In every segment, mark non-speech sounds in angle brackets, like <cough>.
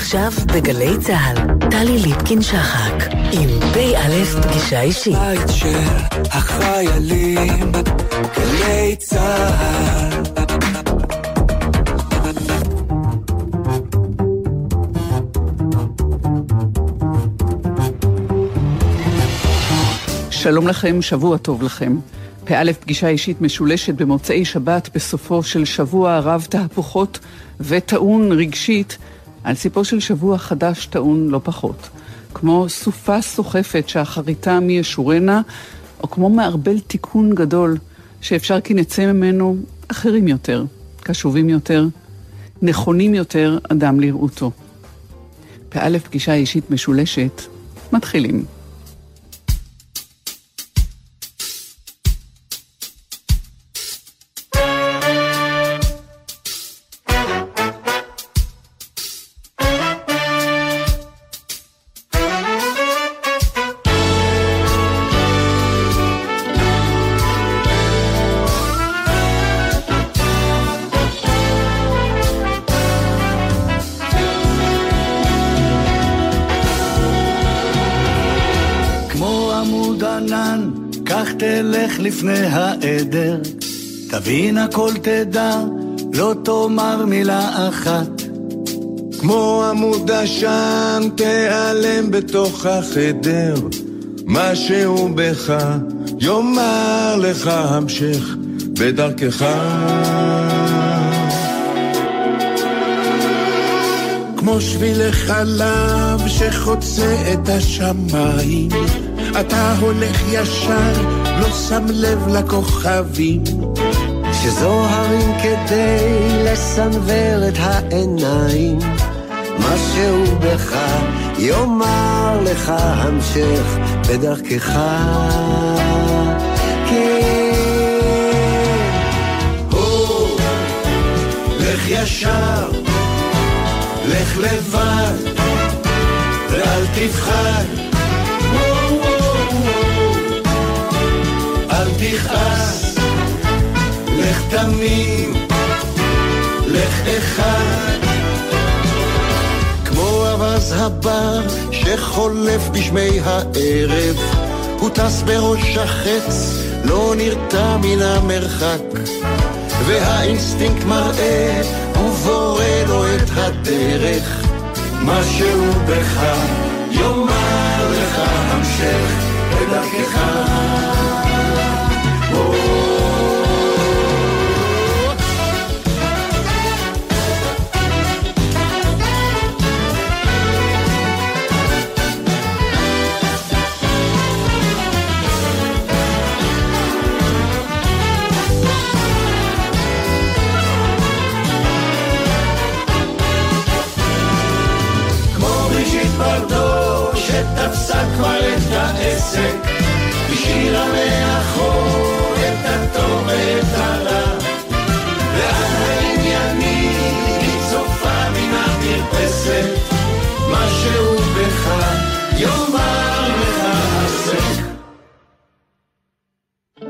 עכשיו בגלי צה"ל, טלי ליפקין-שחק, עם פ"א פגישה אישית. בית של החיילים, גלי צה"ל. שלום לכם, שבוע טוב לכם. פא' פגישה אישית משולשת במוצאי שבת בסופו של שבוע רב תהפוכות וטעון רגשית על סיפו של שבוע חדש טעון לא פחות. כמו סופה סוחפת שאחריתה מי ישורנה, או כמו מערבל תיקון גדול שאפשר כי נצא ממנו אחרים יותר, קשובים יותר, נכונים יותר אדם לראותו. פא' פגישה אישית משולשת, מתחילים. הכל תדע, לא תאמר מילה אחת. כמו עמוד עשן תיעלם בתוך החדר, משהו בך יאמר לך המשך בדרכך. כמו שביל חלב שחוצה את השמיים, אתה הולך ישר לא שם לב לכוכבים שזוהרים כדי לסנוור את העיניים. משהו בך יאמר לך המשך בדרכך. כן. לך ישר, לך לבד, ואל תבחר. תכעס, תמים, לך אחד. כמו ארז הבר שחולף בשמי הערב, הוא טס בראש החץ, לא נרתע מן המרחק. והאינסטינקט מראה, ובורא לו את הדרך. משהו בך יאמר לך המשך בדרכך. כבר את העסק, השאירה מאחור את הטוב ואת הרע. ועל העניינים היא צופה מן המרפסת, משהו בך יאמר לך הסק.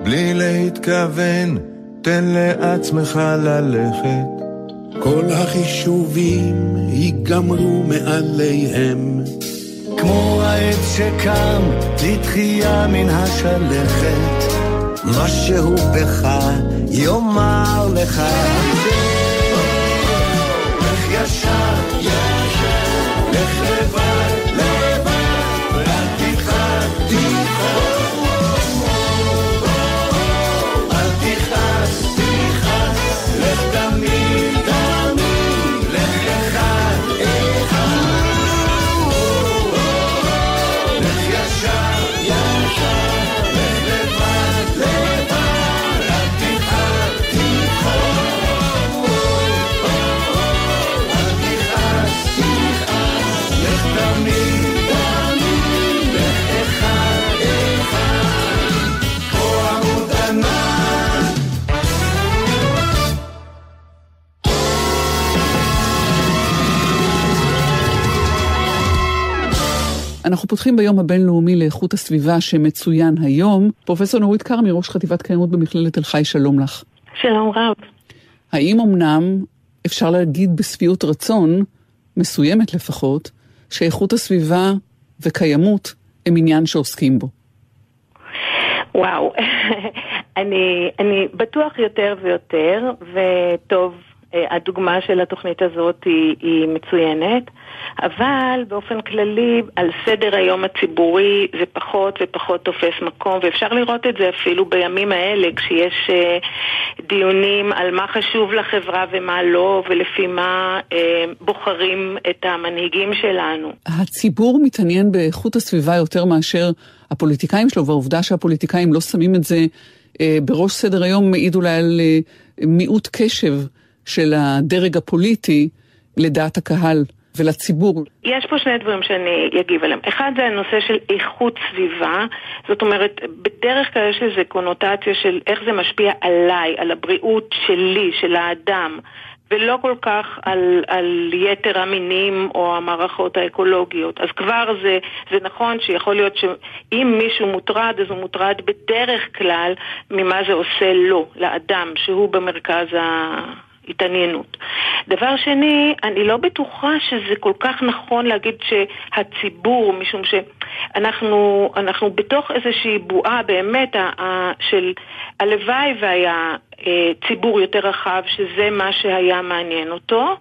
בלי להתכוון, תן לעצמך ללכת. כל החישובים ייגמרו מעליהם. כמו העץ שקם לתחייה מן השלכת, משהו בך יאמר. לך אנחנו פותחים ביום הבינלאומי לאיכות הסביבה שמצוין היום. פרופסור נורית כרמי, ראש חטיבת קיימות במכללת תל חי, שלום לך. שלום רב. האם אמנם אפשר להגיד בשביעות רצון, מסוימת לפחות, שאיכות הסביבה וקיימות הם עניין שעוסקים בו? וואו, <laughs> אני, אני בטוח יותר ויותר, וטוב, הדוגמה של התוכנית הזאת היא, היא מצוינת. אבל באופן כללי על סדר היום הציבורי זה פחות ופחות תופס מקום, ואפשר לראות את זה אפילו בימים האלה, כשיש uh, דיונים על מה חשוב לחברה ומה לא, ולפי מה uh, בוחרים את המנהיגים שלנו. הציבור מתעניין באיכות הסביבה יותר מאשר הפוליטיקאים שלו, והעובדה שהפוליטיקאים לא שמים את זה בראש סדר היום מעיד אולי על מיעוט קשב של הדרג הפוליטי לדעת הקהל. ולציבור. יש פה שני דברים שאני אגיב עליהם. אחד זה הנושא של איכות סביבה, זאת אומרת, בדרך כלל יש לזה קונוטציה של איך זה משפיע עליי, על הבריאות שלי, של האדם. ולא כל כך על, על יתר המינים או המערכות האקולוגיות. אז כבר זה, זה נכון שיכול להיות שאם מישהו מוטרד, אז הוא מוטרד בדרך כלל ממה זה עושה לו, לאדם, שהוא במרכז ה... התעניינות. דבר שני, אני לא בטוחה שזה כל כך נכון להגיד שהציבור, משום שאנחנו אנחנו בתוך איזושהי בועה באמת של הלוואי והיה אה, ציבור יותר רחב שזה מה שהיה מעניין אותו.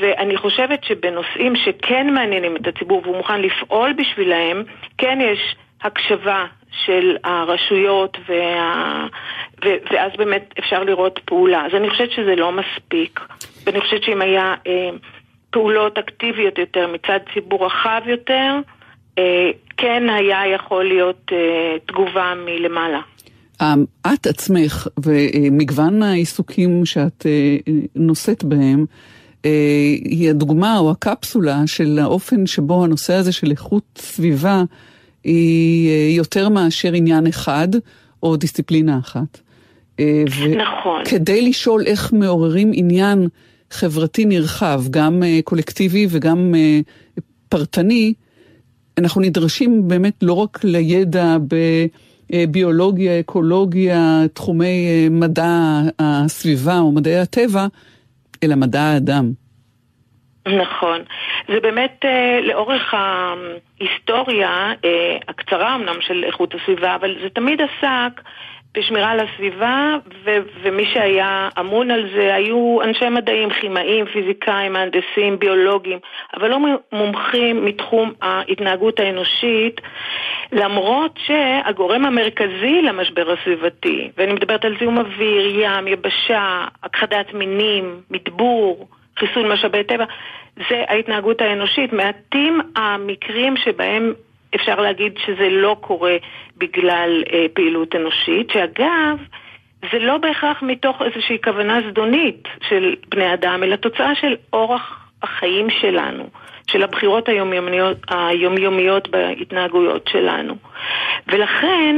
ואני חושבת שבנושאים שכן מעניינים את הציבור והוא מוכן לפעול בשבילהם, כן יש הקשבה של הרשויות, וה... ו... ואז באמת אפשר לראות פעולה. אז אני חושבת שזה לא מספיק, ואני חושבת שאם היה אה, פעולות אקטיביות יותר מצד ציבור רחב יותר, אה, כן היה יכול להיות אה, תגובה מלמעלה. אמ, את עצמך ומגוון העיסוקים שאת אה, נושאת בהם, אה, היא הדוגמה או הקפסולה של האופן שבו הנושא הזה של איכות סביבה היא אה, יותר מאשר עניין אחד או דיסציפלינה אחת. אה, נכון. כדי לשאול איך מעוררים עניין חברתי נרחב, גם אה, קולקטיבי וגם פרטני, אנחנו נדרשים באמת לא רק לידע בביולוגיה, אקולוגיה, תחומי מדע הסביבה או מדעי הטבע, אלא מדע האדם. נכון. זה באמת אה, לאורך ההיסטוריה, אה, הקצרה אמנם של איכות הסביבה, אבל זה תמיד עסק בשמירה על הסביבה, ו- ומי שהיה אמון על זה היו אנשי מדעים, כימאים, פיזיקאים, מהנדסים, ביולוגים, אבל לא מומחים מתחום ההתנהגות האנושית, למרות שהגורם המרכזי למשבר הסביבתי, ואני מדברת על זיהום אוויר, ים, יבשה, הכחדת מינים, מדבור, חיסול משאבי טבע, זה ההתנהגות האנושית. מעטים המקרים שבהם אפשר להגיד שזה לא קורה בגלל אה, פעילות אנושית, שאגב, זה לא בהכרח מתוך איזושהי כוונה זדונית של בני אדם, אלא תוצאה של אורח החיים שלנו, של הבחירות היומיומיות, היומיומיות בהתנהגויות שלנו. ולכן,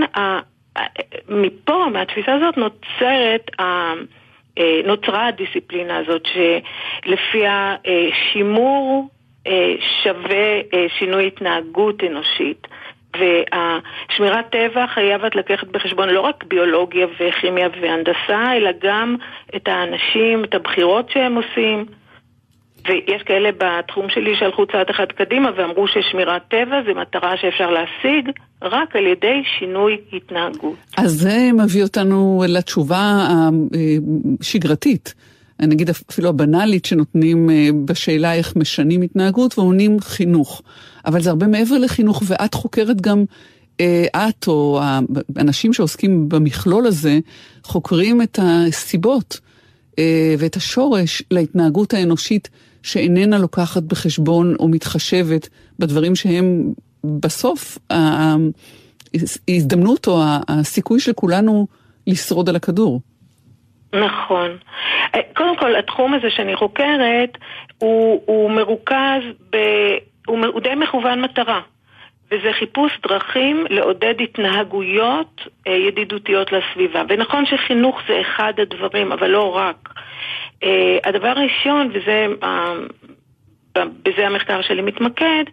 מפה, מהתפיסה הזאת, נוצרת אה, נוצרה הדיסציפלינה הזאת שלפיה אה, שימור אה, שווה שינוי התנהגות אנושית. והשמירת טבע חייבת לקחת בחשבון לא רק ביולוגיה וכימיה והנדסה, אלא גם את האנשים, את הבחירות שהם עושים. ויש כאלה בתחום שלי שהלכו צעד אחד קדימה ואמרו ששמירת טבע זה מטרה שאפשר להשיג רק על ידי שינוי התנהגות. אז זה מביא אותנו לתשובה השגרתית. נגיד אפילו הבנאלית שנותנים אה, בשאלה איך משנים התנהגות ועונים חינוך. אבל זה הרבה מעבר לחינוך ואת חוקרת גם, אה, את או האנשים שעוסקים במכלול הזה, חוקרים את הסיבות אה, ואת השורש להתנהגות האנושית שאיננה לוקחת בחשבון או מתחשבת בדברים שהם בסוף ההזדמנות או הסיכוי של כולנו לשרוד על הכדור. נכון. אה, קודם כל, התחום הזה שאני חוקרת הוא, הוא מרוכז, ב, הוא, הוא די מכוון מטרה. וזה חיפוש דרכים לעודד התנהגויות אה, ידידותיות לסביבה. ונכון שחינוך זה אחד הדברים, אבל לא רק. אה, הדבר הראשון, וזה בזה המחקר שלי מתמקד,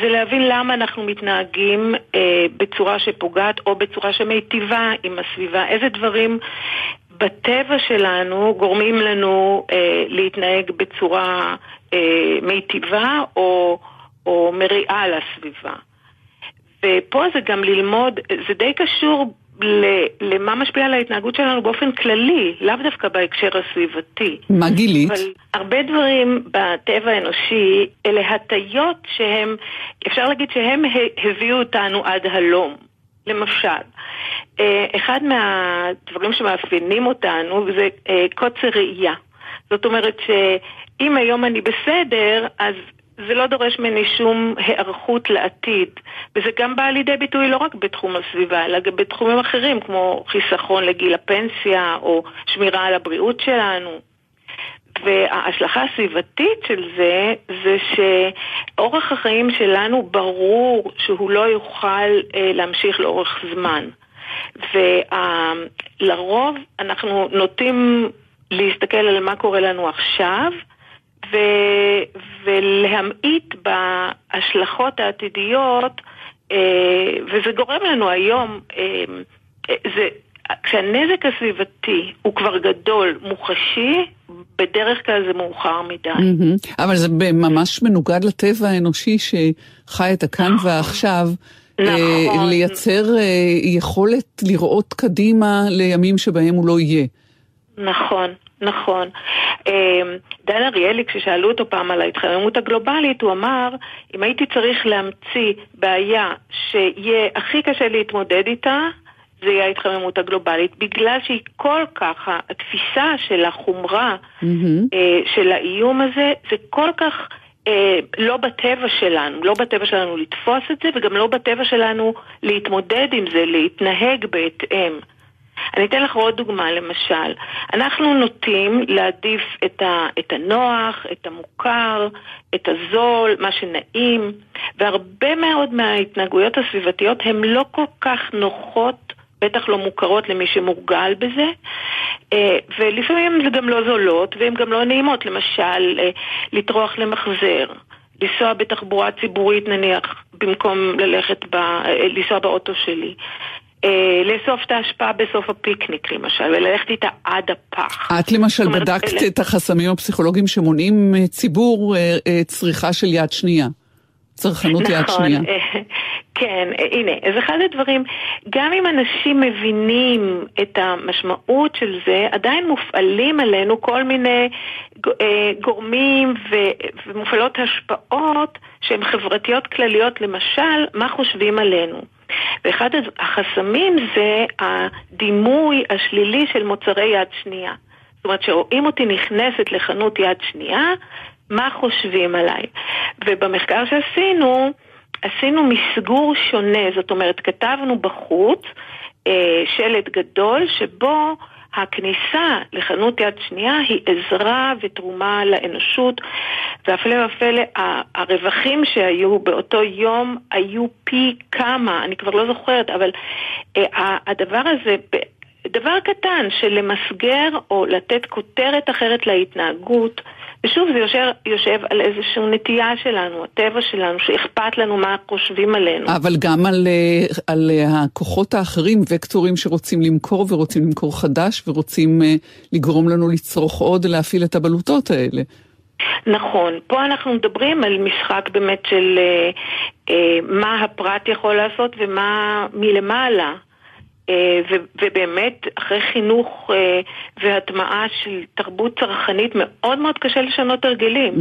זה להבין למה אנחנו מתנהגים אה, בצורה שפוגעת או בצורה שמיטיבה עם הסביבה. איזה דברים בטבע שלנו גורמים לנו אה, להתנהג בצורה אה, מיטיבה או, או מריעה לסביבה. ופה זה גם ללמוד, זה די קשור למה משפיע על ההתנהגות שלנו באופן כללי, לאו דווקא בהקשר הסביבתי. מה גילית? אבל הרבה דברים בטבע האנושי אלה הטיות שהם, אפשר להגיד שהם הביאו אותנו עד הלום. למשל, אה, אחד מהדברים שמאפיינים אותנו זה אה, קוצר ראייה. זאת אומרת שאם היום אני בסדר, אז זה לא דורש ממני שום היערכות לעתיד. וזה גם בא לידי ביטוי לא רק בתחום הסביבה, אלא גם בתחומים אחרים, כמו חיסכון לגיל הפנסיה, או שמירה על הבריאות שלנו. וההשלכה הסביבתית של זה, זה שאורח החיים שלנו ברור שהוא לא יוכל אה, להמשיך לאורך זמן. ולרוב אנחנו נוטים להסתכל על מה קורה לנו עכשיו, ו, ולהמעיט בהשלכות העתידיות, אה, וזה גורם לנו היום, אה, זה, כשהנזק הסביבתי הוא כבר גדול, מוחשי, בדרך כלל זה מאוחר מדי. Mm-hmm. אבל זה ממש מנוגד לטבע האנושי שחי את הכאן נכון. והעכשיו. אה, נכון. לייצר יכולת לראות קדימה לימים שבהם הוא לא יהיה. נכון, נכון. דן אריאלי, כששאלו אותו פעם על ההתחממות הגלובלית, הוא אמר, אם הייתי צריך להמציא בעיה שיהיה הכי קשה להתמודד איתה, זה יהיה ההתחממות הגלובלית, בגלל שהיא כל כך, התפיסה של החומרה mm-hmm. של האיום הזה, זה כל כך אה, לא בטבע שלנו, לא בטבע שלנו לתפוס את זה, וגם לא בטבע שלנו להתמודד עם זה, להתנהג בהתאם. אני אתן לך עוד דוגמה, למשל. אנחנו נוטים להעדיף את, ה, את הנוח, את המוכר, את הזול, מה שנעים, והרבה מאוד מההתנהגויות הסביבתיות הן לא כל כך נוחות בטח לא מוכרות למי שמורגל בזה, אה, ולפעמים זה גם לא זולות והן גם לא נעימות, למשל אה, לטרוח למחזר. לנסוע בתחבורה ציבורית נניח, במקום ללכת ב... אה, לנסוע באוטו שלי. אה, לאסוף את ההשפעה בסוף הפיקניק למשל, וללכת איתה עד הפח. את למשל בדקת אלה... את החסמים הפסיכולוגיים שמונעים ציבור צריכה של יד שנייה. צרכנות נכון, יד שנייה. כן, הנה, אז אחד הדברים, גם אם אנשים מבינים את המשמעות של זה, עדיין מופעלים עלינו כל מיני אה, גורמים ומופעלות השפעות שהן חברתיות כלליות, למשל, מה חושבים עלינו. ואחד החסמים זה הדימוי השלילי של מוצרי יד שנייה. זאת אומרת, שרואים אותי נכנסת לחנות יד שנייה, מה חושבים עליי? ובמחקר שעשינו, עשינו מסגור שונה, זאת אומרת, כתבנו בחוץ אה, שלט גדול שבו הכניסה לחנות יד שנייה היא עזרה ותרומה לאנושות, והפלא ופלא, הרווחים שהיו באותו יום היו פי כמה, אני כבר לא זוכרת, אבל אה, הדבר הזה, דבר קטן של למסגר או לתת כותרת אחרת להתנהגות, ושוב, זה יושב, יושב על איזושהי נטייה שלנו, הטבע שלנו, שאכפת לנו מה חושבים עלינו. אבל גם על, אה, על אה, הכוחות האחרים, וקטורים שרוצים למכור ורוצים למכור חדש ורוצים אה, לגרום לנו לצרוך עוד, להפעיל את הבלוטות האלה. נכון, פה אנחנו מדברים על משחק באמת של אה, אה, מה הפרט יכול לעשות ומה מלמעלה. אה, ובאמת, אחרי חינוך אה, והטמעה של תרבות צרכנית, מאוד מאוד קשה לשנות הרגלים.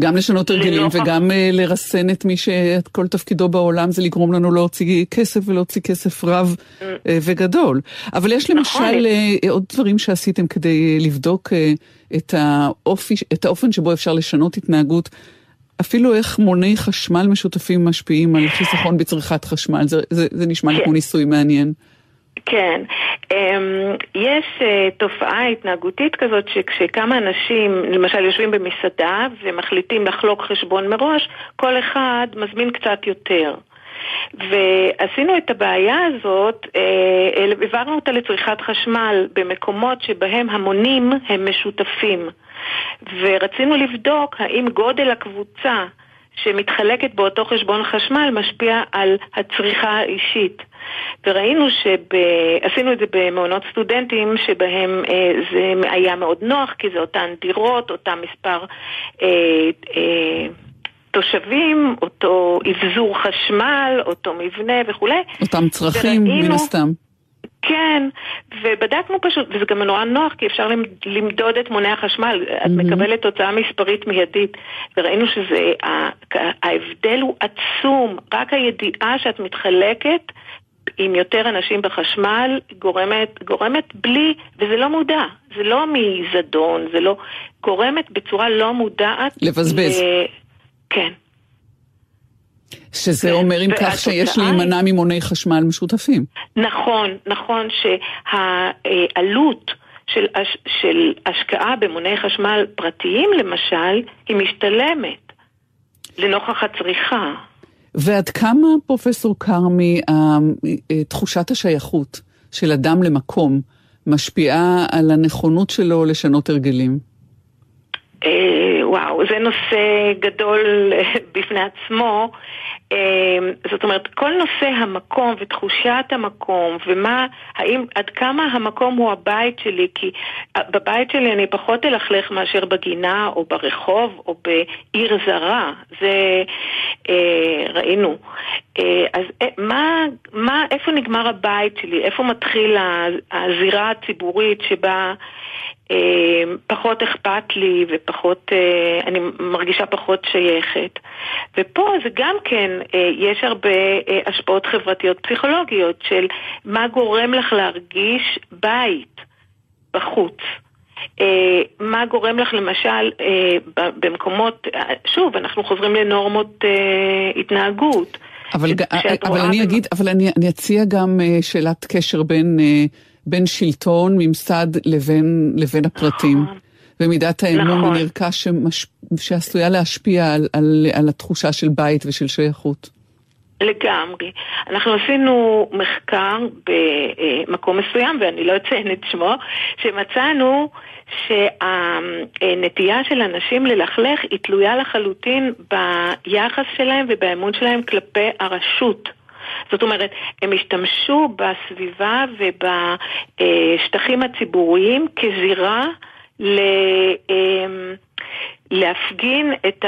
גם לשנות הרגלים וגם אה, לרסן את מי שכל תפקידו בעולם זה לגרום לנו להוציא כסף ולהוציא כסף רב. וגדול. אבל יש למשל נכון. עוד דברים שעשיתם כדי לבדוק את, האופי, את האופן שבו אפשר לשנות התנהגות אפילו איך מוני חשמל משותפים משפיעים על חיסכון בצריכת חשמל, זה, זה, זה נשמע לי כן. כמו ניסוי מעניין. כן, אמ, יש אה, תופעה התנהגותית כזאת שכשכמה אנשים למשל יושבים במסעדה ומחליטים לחלוק חשבון מראש, כל אחד מזמין קצת יותר. ועשינו את הבעיה הזאת, אה, העברנו אותה לצריכת חשמל במקומות שבהם המונים הם משותפים. ורצינו לבדוק האם גודל הקבוצה שמתחלקת באותו חשבון חשמל משפיע על הצריכה האישית. וראינו שעשינו את זה במעונות סטודנטים שבהם אה, זה היה מאוד נוח כי זה אותן דירות, אותם מספר אה, אה, תושבים, אותו אבזור חשמל, אותו מבנה וכולי. אותם צרכים מן הסתם. כן, ובדקנו פשוט, וזה גם נורא נוח כי אפשר למדוד את מוני החשמל, mm-hmm. את מקבלת תוצאה מספרית מיידית, וראינו שזה, ההבדל הוא עצום, רק הידיעה שאת מתחלקת עם יותר אנשים בחשמל גורמת, גורמת בלי, וזה לא מודע, זה לא מזדון, זה לא, גורמת בצורה לא מודעת. לבזבז. ל... כן. שזה אומר אם כך שיש להימנע ממוני חשמל משותפים. נכון, נכון שהעלות של, של השקעה במוני חשמל פרטיים למשל, היא משתלמת לנוכח הצריכה. ועד כמה, פרופסור כרמי, תחושת השייכות של אדם למקום משפיעה על הנכונות שלו לשנות הרגלים? וואו, זה נושא גדול <laughs> בפני עצמו. אמ, זאת אומרת, כל נושא המקום ותחושת המקום ומה, האם, עד כמה המקום הוא הבית שלי, כי אה, בבית שלי אני פחות אלכלך מאשר בגינה או ברחוב או בעיר זרה, זה אה, ראינו. אה, אז אה, מה, מה, איפה נגמר הבית שלי? איפה מתחיל הזירה הציבורית שבה פחות אכפת לי ופחות, אה, אני מרגישה פחות שייכת. ופה זה גם כן, אה, יש הרבה השפעות חברתיות פסיכולוגיות של מה גורם לך להרגיש בית בחוץ. מה גורם לך למשל במקומות, שוב, אנחנו חוזרים לנורמות התנהגות. אבל, אבל אני אגיד, אבל אני, אני אציע גם שאלת קשר בין בין שלטון, ממסד, לבין, לבין הפרטים. נכון. ומידת האמון נכון. הנרכש שמש... שעשויה להשפיע על, על, על התחושה של בית ושל שייכות. לגמרי. אנחנו עשינו מחקר במקום מסוים, ואני לא אציין את שמו, שמצאנו שהנטייה של אנשים ללכלך היא תלויה לחלוטין ביחס שלהם ובאמון שלהם כלפי הרשות. זאת אומרת, הם השתמשו בסביבה ובשטחים הציבוריים כזירה ל... אמ, להפגין את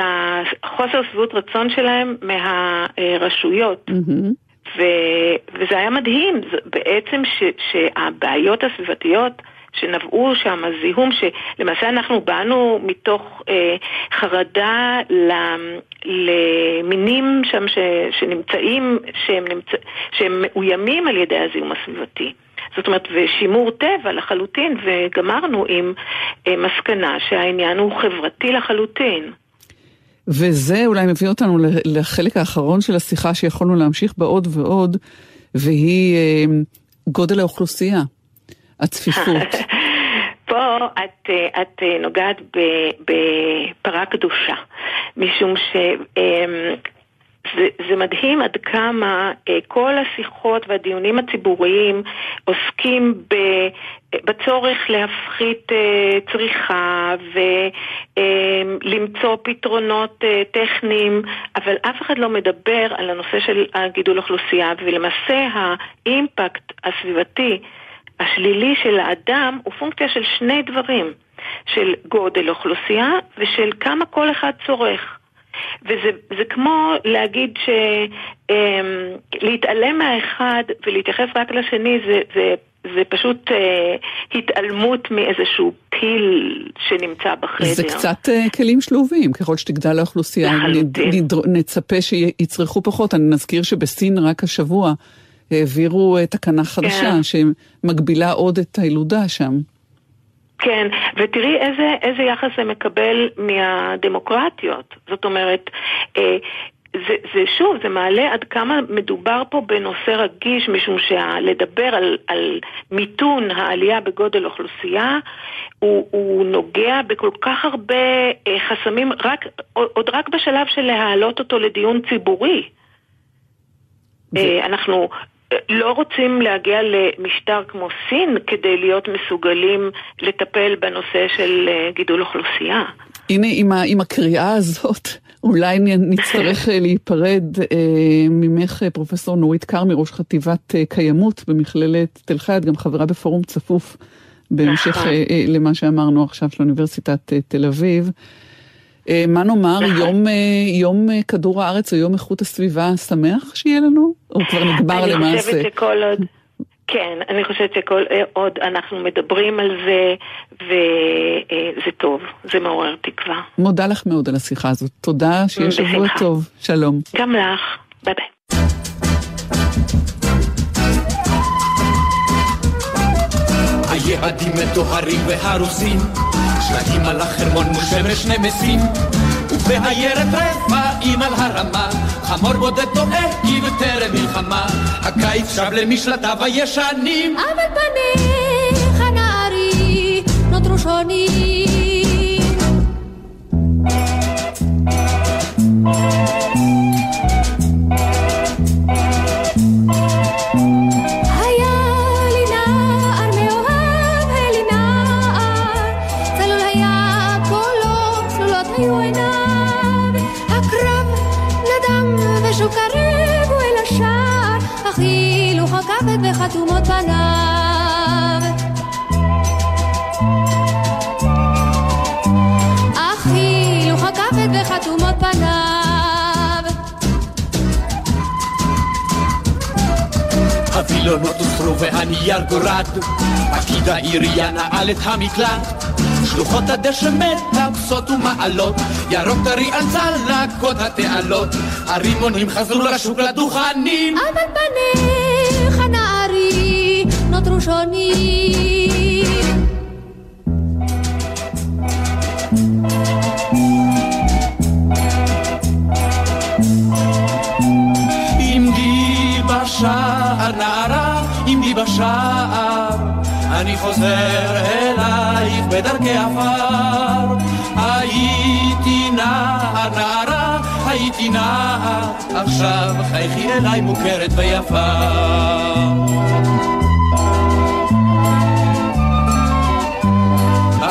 החוסר שביעות רצון שלהם מהרשויות. Mm-hmm. ו... וזה היה מדהים, בעצם ש... שהבעיות הסביבתיות שנבעו שם, הזיהום, שלמעשה אנחנו באנו מתוך אה, חרדה למינים שם ש, שנמצאים, שהם, נמצא, שהם מאוימים על ידי הזיהום הסביבתי. זאת אומרת, ושימור טבע לחלוטין, וגמרנו עם אה, מסקנה שהעניין הוא חברתי לחלוטין. וזה אולי מביא אותנו לחלק האחרון של השיחה שיכולנו להמשיך בה עוד ועוד, והיא אה, גודל האוכלוסייה. הצפיפות. <laughs> פה את, את נוגעת בפרה קדושה, משום ש... אמ, זה, זה מדהים עד כמה אה, כל השיחות והדיונים הציבוריים עוסקים ב, בצורך להפחית אה, צריכה ולמצוא אה, פתרונות אה, טכניים, אבל אף אחד לא מדבר על הנושא של הגידול אוכלוסייה, ולמעשה האימפקט הסביבתי השלילי של האדם הוא פונקציה של שני דברים, של גודל אוכלוסייה ושל כמה כל אחד צורך. וזה כמו להגיד שלהתעלם אמ, מהאחד ולהתייחס רק לשני זה, זה, זה פשוט אה, התעלמות מאיזשהו פיל שנמצא בחדר. זה קצת אה, כלים שלובים, ככל שתגדל האוכלוסייה. נד, נצפה שיצרכו פחות. אני נזכיר שבסין רק השבוע העבירו אה, תקנה חדשה כן. שמגבילה עוד את הילודה שם. כן, ותראי איזה, איזה יחס זה מקבל מהדמוקרטיות. זאת אומרת, אה, זה, זה שוב, זה מעלה עד כמה מדובר פה בנושא רגיש, משום שלדבר על, על מיתון העלייה בגודל אוכלוסייה, הוא, הוא נוגע בכל כך הרבה אה, חסמים, רק, עוד רק בשלב של להעלות אותו לדיון ציבורי. אנחנו לא רוצים להגיע למשטר כמו סין כדי להיות מסוגלים לטפל בנושא של אה, גידול אוכלוסייה. הנה, עם, ה, עם הקריאה הזאת, <laughs> אולי נצטרך אה, להיפרד אה, ממך, אה, פרופסור נורית כרמי, ראש חטיבת אה, קיימות במכללת תל חי, את גם חברה בפורום צפוף, בהמשך נכון. אה, אה, למה שאמרנו עכשיו של אוניברסיטת אה, תל אביב. אה, מה נאמר, נכון. יום, אה, יום אה, כדור הארץ או יום איכות הסביבה שמח שיהיה לנו? או כבר נגמר אני למעשה? חושבת שכל עוד... כן, אני חושבת שכל עוד אנחנו מדברים על זה, וזה טוב, זה מעורר תקווה. מודה לך מאוד על השיחה הזאת. תודה, שיהיה שבוע בשמחה. טוב. שלום. גם לך, ביי ביי. היעדים מטוהרים והרוסים, שלטים על החרמון מול נמסים, ובעיירת רפאים על הרמה, חמור בודד טועה כי בטרם מלחמה, הקיץ שב למשלטיו הישנים. אבל פניך נערי נותרו שונים וחתומות פניו. אך הילוך הכבד וחתומות פניו. הווילונות הוסרו והנייר גורד, פקיד העירייה נעל את המקלט. שלוחות הדשא מטפסות ומעלות, ירוק טרי על צלקות התעלות, הרימונים חזרו לשוק לדוכנים. אבל פניך נערה, עמדי בשער, אני חוזר אלייך בדרכי עפר. הייתי נער נערה, הייתי נער, עכשיו חייכי אליי מוכרת ויפה.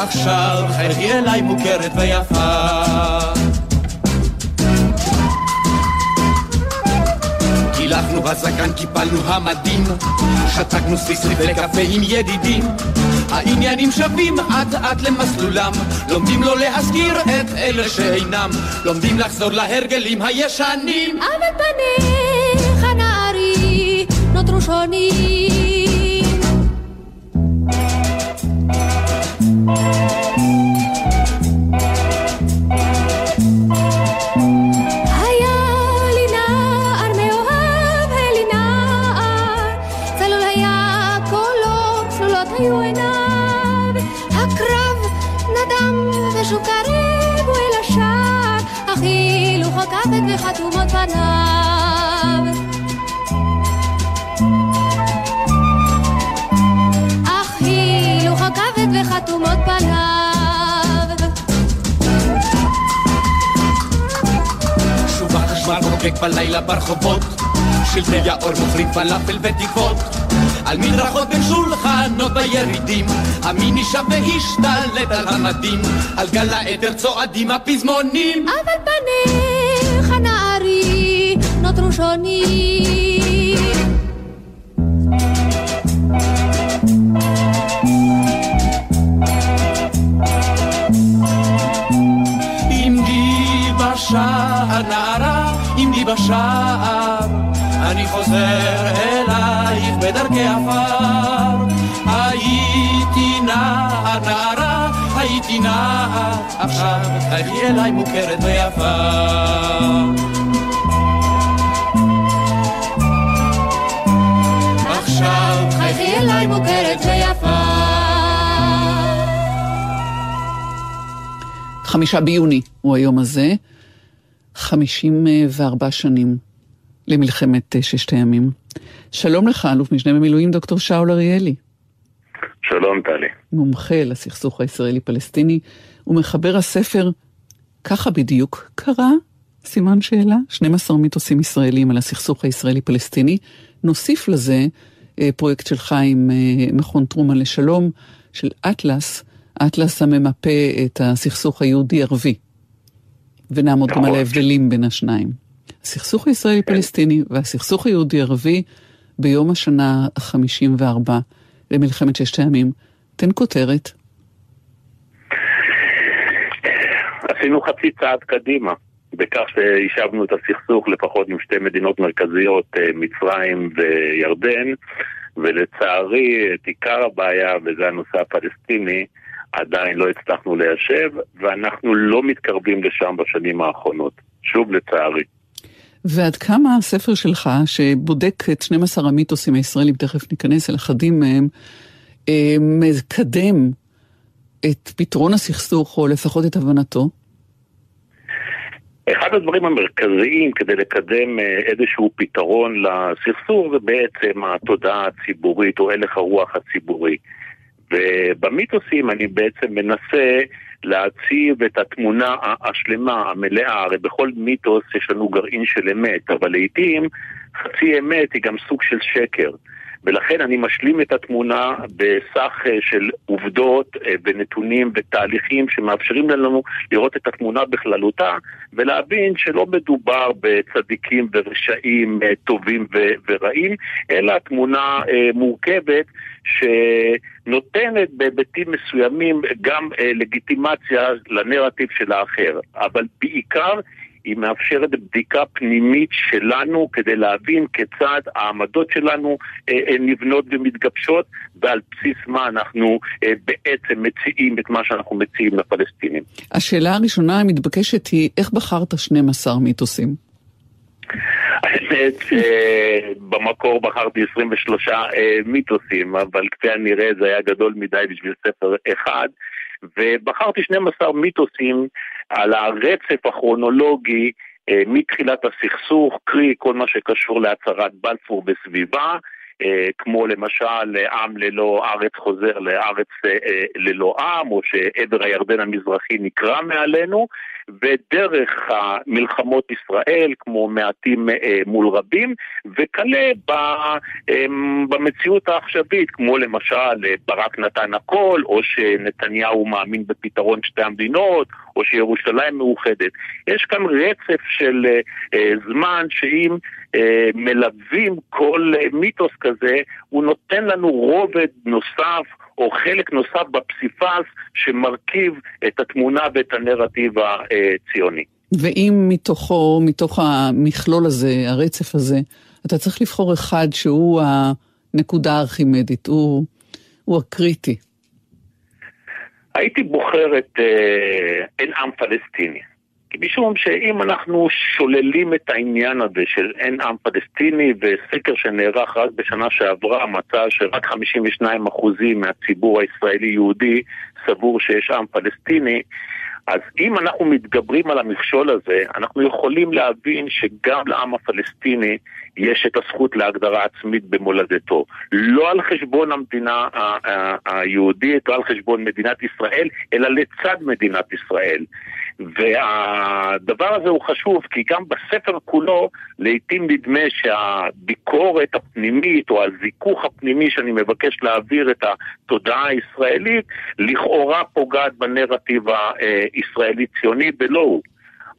עכשיו חייכי אליי מוכרת ויפה. קילחנו בזקן, קיפלנו המדים, שתקנו סיסרי וקפה עם ידידים. העניינים שווים אט אט למסלולם, לומדים לא להזכיר את אלה שאינם, לומדים לחזור להרגלים הישנים. אבל פניך נערי נותרו שונים. קרב הוא אל השער, אך הילוך הכבד וחתומות פניו. וחתומות פניו. שוב החשמל חוקק בלילה ברחובות, שלטי האור מוכרים פלאפל ותקוות. על מדרכות בין שולחנות בירידים, המיני שב והשתלט על המדים, על גל העדר צועדים הפזמונים. אבל פניך נערי נותרו שונים. בשער, אני חוזר אלייך בדרכי עפר. הייתי נער נערה, הייתי נער. עכשיו חייכי אליי מוכרת ויפה. חמישה ביוני הוא היום הזה, 54 שנים למלחמת אה, ששת הימים. שלום לך, אלוף משנה במילואים דוקטור שאול אריאלי, שלום טלי. מומחה לסכסוך הישראלי-פלסטיני, ומחבר הספר "ככה בדיוק קרה?" סימן שאלה, 12 מיתוסים ישראלים על הסכסוך הישראלי-פלסטיני. נוסיף לזה אה, פרויקט שלך עם אה, מכון טרומן לשלום, של אטלס, אטלס הממפה את הסכסוך היהודי-ערבי. ונעמוד גם על נכון. ההבדלים בין השניים. הסכסוך הישראלי-פלסטיני והסכסוך היהודי-ערבי ביום השנה ה-54 למלחמת ששת הימים. תן כותרת. עשינו חצי צעד קדימה, בכך שהשבנו את הסכסוך לפחות עם שתי מדינות מרכזיות, אה, מצרים וירדן, ולצערי את עיקר הבעיה, וזה הנושא הפלסטיני, עדיין לא הצלחנו ליישב, ואנחנו לא מתקרבים לשם בשנים האחרונות. שוב לצערי. ועד כמה הספר שלך, שבודק את 12 המיתוסים הישראלים, תכף ניכנס אל אחדים מהם, אה, מקדם את פתרון הסכסוך, או לפחות את הבנתו? אחד הדברים המרכזיים כדי לקדם אה, איזשהו פתרון לסכסוך זה בעצם התודעה הציבורית או הלך הרוח הציבורי. ובמיתוסים אני בעצם מנסה להציב את התמונה השלמה, המלאה, הרי בכל מיתוס יש לנו גרעין של אמת, אבל לעיתים חצי אמת היא גם סוג של שקר. ולכן אני משלים את התמונה בסך אה, של עובדות אה, ונתונים ותהליכים שמאפשרים לנו לראות את התמונה בכללותה ולהבין שלא מדובר בצדיקים ורשעים אה, טובים ורעים, אלא תמונה מורכבת שנותנת בהיבטים מסוימים גם לגיטימציה לנרטיב של האחר, אבל בעיקר היא מאפשרת בדיקה פנימית שלנו כדי להבין כיצד העמדות שלנו אה, אה, נבנות ומתגבשות ועל בסיס מה אנחנו אה, בעצם מציעים את מה שאנחנו מציעים לפלסטינים. השאלה הראשונה המתבקשת היא, איך בחרת 12 מיתוסים? האמת שבמקור בחרתי 23 אה, מיתוסים, אבל כפי הנראה זה היה גדול מדי בשביל ספר אחד. ובחרתי 12 מיתוסים על הרצף הכרונולוגי אה, מתחילת הסכסוך, קרי כל מה שקשור להצהרת בלפור בסביבה, אה, כמו למשל עם ללא ארץ חוזר לארץ אה, ללא עם, או שעבר הירדן המזרחי נקרע מעלינו, ודרך המלחמות ישראל, כמו מעטים אה, מול רבים, וכלה במציאות העכשווית, כמו למשל ברק נתן הכל, או שנתניהו מאמין בפתרון שתי המדינות, או שירושלים מאוחדת. יש כאן רצף של זמן שאם מלווים כל מיתוס כזה, הוא נותן לנו רובד נוסף או חלק נוסף בפסיפס שמרכיב את התמונה ואת הנרטיב הציוני. ואם מתוכו, מתוך המכלול הזה, הרצף הזה, אתה צריך לבחור אחד שהוא הנקודה הארכימדית, הוא, הוא הקריטי. הייתי בוחר את אה, אין עם פלסטיני. משום שאם אנחנו שוללים את העניין הזה של אין עם פלסטיני וסקר שנערך רק בשנה שעברה מצא שרק 52% מהציבור הישראלי-יהודי סבור שיש עם פלסטיני אז אם אנחנו מתגברים על המכשול הזה, אנחנו יכולים להבין שגם לעם הפלסטיני יש את הזכות להגדרה עצמית במולדתו. לא על חשבון המדינה היהודית, לא על חשבון מדינת ישראל, אלא לצד מדינת ישראל. והדבר הזה הוא חשוב כי גם בספר כולו לעיתים נדמה שהביקורת הפנימית או הזיכוך הפנימי שאני מבקש להעביר את התודעה הישראלית לכאורה פוגעת בנרטיב הישראלי-ציוני ולא הוא.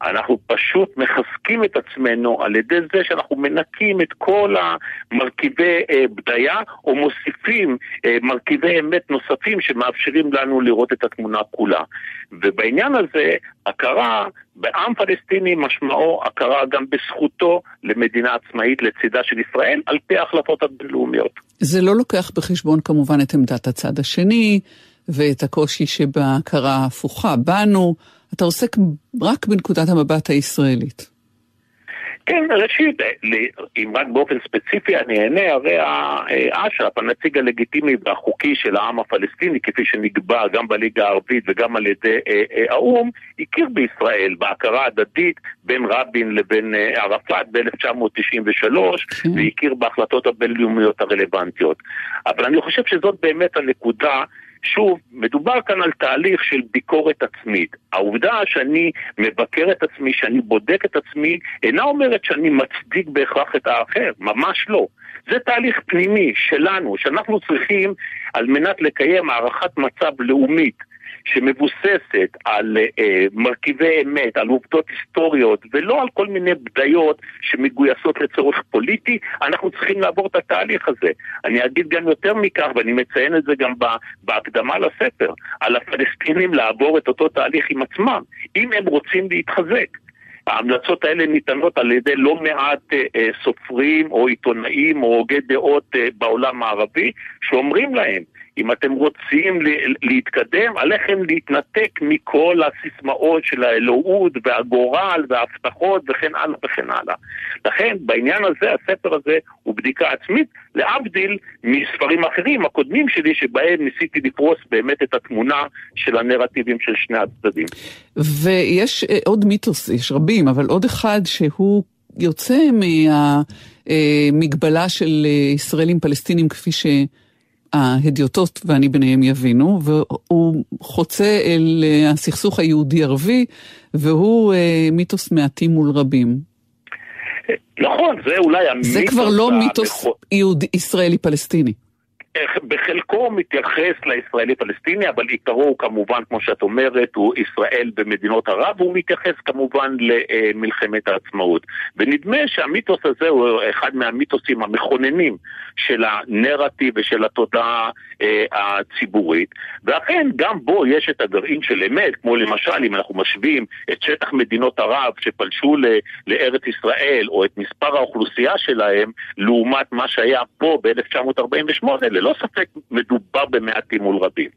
אנחנו פשוט מחזקים את עצמנו על ידי זה שאנחנו מנקים את כל המרכיבי אה, בדיה או מוסיפים אה, מרכיבי אמת נוספים שמאפשרים לנו לראות את התמונה כולה. ובעניין הזה, הכרה בעם פלסטיני משמעו הכרה גם בזכותו למדינה עצמאית לצידה של ישראל על פי ההחלטות הבינלאומיות. זה לא לוקח בחשבון כמובן את עמדת הצד השני ואת הקושי שבהכרה ההפוכה בנו. אתה עוסק רק בנקודת המבט הישראלית. כן, ראשית, אם רק באופן ספציפי אני אענה, הרי אש"ף, הנציג הלגיטימי והחוקי של העם הפלסטיני, כפי שנקבע גם בליגה הערבית וגם על ידי אה, אה, האו"ם, הכיר בישראל בהכרה הדדית בין רבין לבין אה, ערפאת ב-1993, כן. והכיר בהחלטות הבינלאומיות הרלוונטיות. אבל אני חושב שזאת באמת הנקודה שוב, מדובר כאן על תהליך של ביקורת עצמית. העובדה שאני מבקר את עצמי, שאני בודק את עצמי, אינה אומרת שאני מצדיק בהכרח את האחר, ממש לא. זה תהליך פנימי שלנו, שאנחנו צריכים על מנת לקיים הערכת מצב לאומית שמבוססת על אה, מרכיבי אמת, על עובדות היסטוריות, ולא על כל מיני בדיות שמגויסות לצורך פוליטי, אנחנו צריכים לעבור את התהליך הזה. אני אגיד גם יותר מכך, ואני מציין את זה גם בהקדמה לספר, על הפלסטינים לעבור את אותו תהליך עם עצמם, אם הם רוצים להתחזק. ההמלצות האלה ניתנות על ידי לא מעט אה, אה, סופרים או עיתונאים או הוגי דעות אה, בעולם הערבי שאומרים להם אם אתם רוצים להתקדם, עליכם להתנתק מכל הסיסמאות של האלוהות והגורל וההבטחות וכן הלאה וכן הלאה. לכן בעניין הזה הספר הזה הוא בדיקה עצמית, להבדיל מספרים אחרים, הקודמים שלי, שבהם ניסיתי לפרוס באמת את התמונה של הנרטיבים של שני הצדדים. ויש אה, עוד מיתוס, יש רבים, אבל עוד אחד שהוא יוצא מהמגבלה של אה, ישראלים פלסטינים כפי ש... ההדיוטות ואני ביניהם יבינו, והוא חוצה אל אה, הסכסוך היהודי-ערבי, והוא אה, מיתוס מעטים מול רבים. נכון, זה אולי המיתוס... זה כבר לא מיתוס יהודי, ישראלי-פלסטיני. בחלקו מתייחס לישראלי-פלסטיני, אבל עיקרו הוא כמובן, כמו שאת אומרת, הוא ישראל במדינות ערב, והוא מתייחס כמובן למלחמת העצמאות. ונדמה שהמיתוס הזה הוא אחד מהמיתוסים המכוננים של הנרטיב ושל התודעה אה, הציבורית, ואכן גם בו יש את הגרעין של אמת, כמו למשל אם אנחנו משווים את שטח מדינות ערב שפלשו לארץ ישראל, או את מספר האוכלוסייה שלהם, לעומת מה שהיה פה ב-1948, ללא ספק מדובר במעטים מול רבים.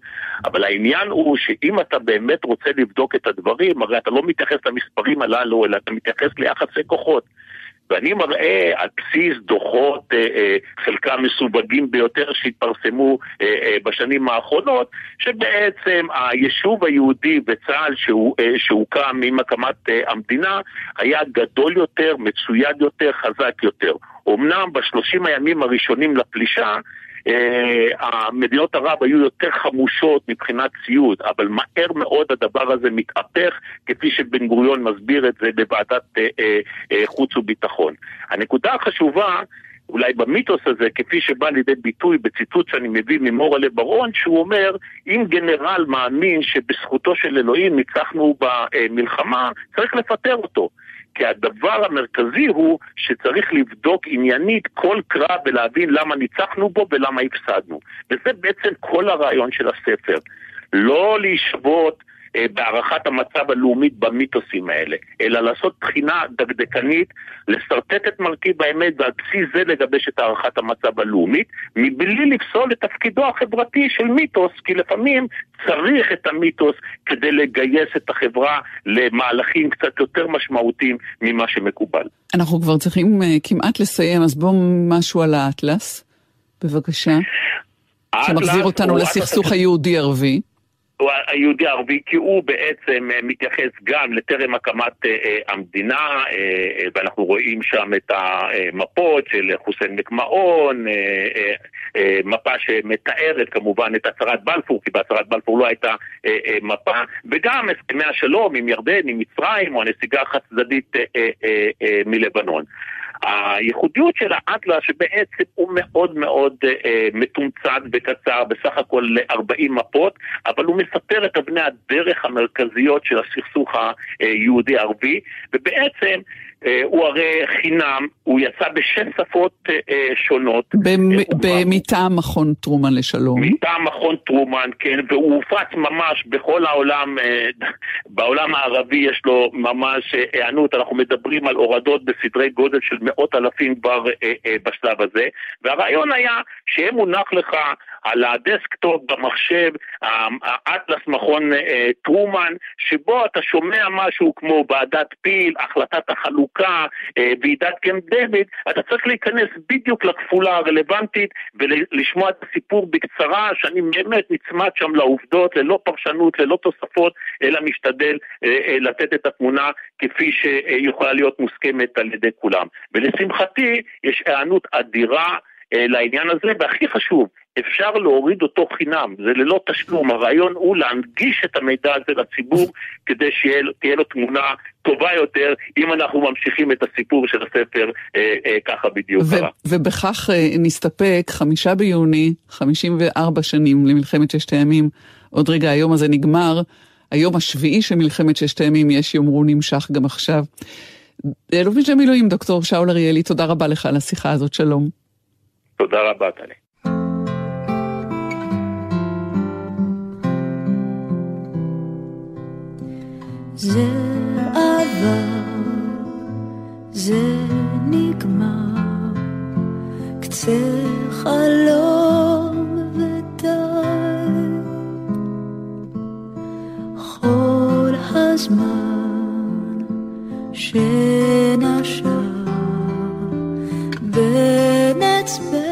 אבל העניין הוא שאם אתה באמת רוצה לבדוק את הדברים, הרי אתה לא מתייחס למספרים הללו, אלא אתה מתייחס ליחסי כוחות. ואני מראה על בסיס דוחות, אה, אה, חלקם מסווגים ביותר שהתפרסמו אה, בשנים האחרונות, שבעצם היישוב היהודי וצה"ל שהוקם עם הקמת המדינה היה גדול יותר, מצויד יותר, חזק יותר. אמנם בשלושים הימים הראשונים לפלישה אה, מדינות ערב היו יותר חמושות מבחינת ציוד, אבל מהר מאוד הדבר הזה מתהפך, כפי שבן גוריון מסביר את זה בוועדת אה, אה, חוץ וביטחון. הנקודה החשובה אולי במיתוס הזה, כפי שבא לידי ביטוי בציטוט שאני מביא ממורלה ברון, שהוא אומר, אם גנרל מאמין שבזכותו של אלוהים ניצחנו במלחמה, צריך לפטר אותו. כי הדבר המרכזי הוא שצריך לבדוק עניינית כל קרב ולהבין למה ניצחנו בו ולמה הפסדנו. וזה בעצם כל הרעיון של הספר. לא להשוות בהערכת המצב הלאומית במיתוסים האלה, אלא לעשות בחינה דקדקנית, לשרטט את מרכיב האמת ועל בסיס זה לגבש את הערכת המצב הלאומית, מבלי לפסול את תפקידו החברתי של מיתוס, כי לפעמים צריך את המיתוס כדי לגייס את החברה למהלכים קצת יותר משמעותיים ממה שמקובל. אנחנו כבר צריכים uh, כמעט לסיים, אז בואו משהו על האטלס, בבקשה. שמחזיר אותנו לסכסוך היהודי-ערבי. היהודי הערבי, כי הוא בעצם אה, מתייחס גם לטרם הקמת אה, אה, המדינה, ואנחנו רואים שם את המפות של חוסיין מקמאון, מפה שמתארת כמובן את הצהרת בלפור, כי בהצהרת בלפור לא הייתה מפה, וגם הסכמי השלום עם ירדן, עם מצרים, או הנסיגה החד צדדית מלבנון. הייחודיות של האטלס שבעצם הוא מאוד מאוד אה, מתומצת וקצר, בסך הכל ל-40 מפות, אבל הוא מספר את אבני הדרך המרכזיות של הסכסוך היהודי-ערבי, ובעצם אה, הוא הרי חינם, הוא יצא בשש שפות אה, אה, שונות. מטעם מכון טרומן לשלום. מטעם מכון טרומן, כן, והוא הופץ ממש בכל העולם, <laughs> בעולם הערבי יש לו ממש היענות, אנחנו מדברים על הורדות בסדרי גודל של מאות אלפים כבר בשלב הזה, והרעיון היה שיהיה מונח לך על ה desktop במחשב, האטלס מכון טרומן, שבו אתה שומע משהו כמו ועדת פיל, החלטת החלוקה. אה, ועידת קמפ דויד, אתה צריך להיכנס בדיוק לכפולה הרלוונטית ולשמוע את הסיפור בקצרה, שאני באמת נצמד שם לעובדות, ללא פרשנות, ללא תוספות, אלא משתדל אה, אה, לתת את התמונה כפי שיכולה להיות מוסכמת על ידי כולם. ולשמחתי, יש היענות אדירה. לעניין הזה, והכי חשוב, אפשר להוריד אותו חינם, זה ללא תשלום. הרעיון הוא להנגיש את המידע הזה לציבור כדי שתהיה לו תמונה טובה יותר, אם אנחנו ממשיכים את הסיפור של הספר אה, אה, ככה בדיוק קרה. ובכך אה, נסתפק, חמישה ביוני, 54 שנים למלחמת ששת הימים, עוד רגע היום הזה נגמר. היום השביעי של מלחמת ששת הימים, יש יאמרו נמשך גם עכשיו. אלוף משנה מילואים, דוקטור שאול אריאלי, תודה רבה לך על השיחה הזאת, שלום. תודה רבה, טלי. זה עבר, זה נגמר, קצה חלום ודי. כל הזמן שנשר בין אצבעותיי.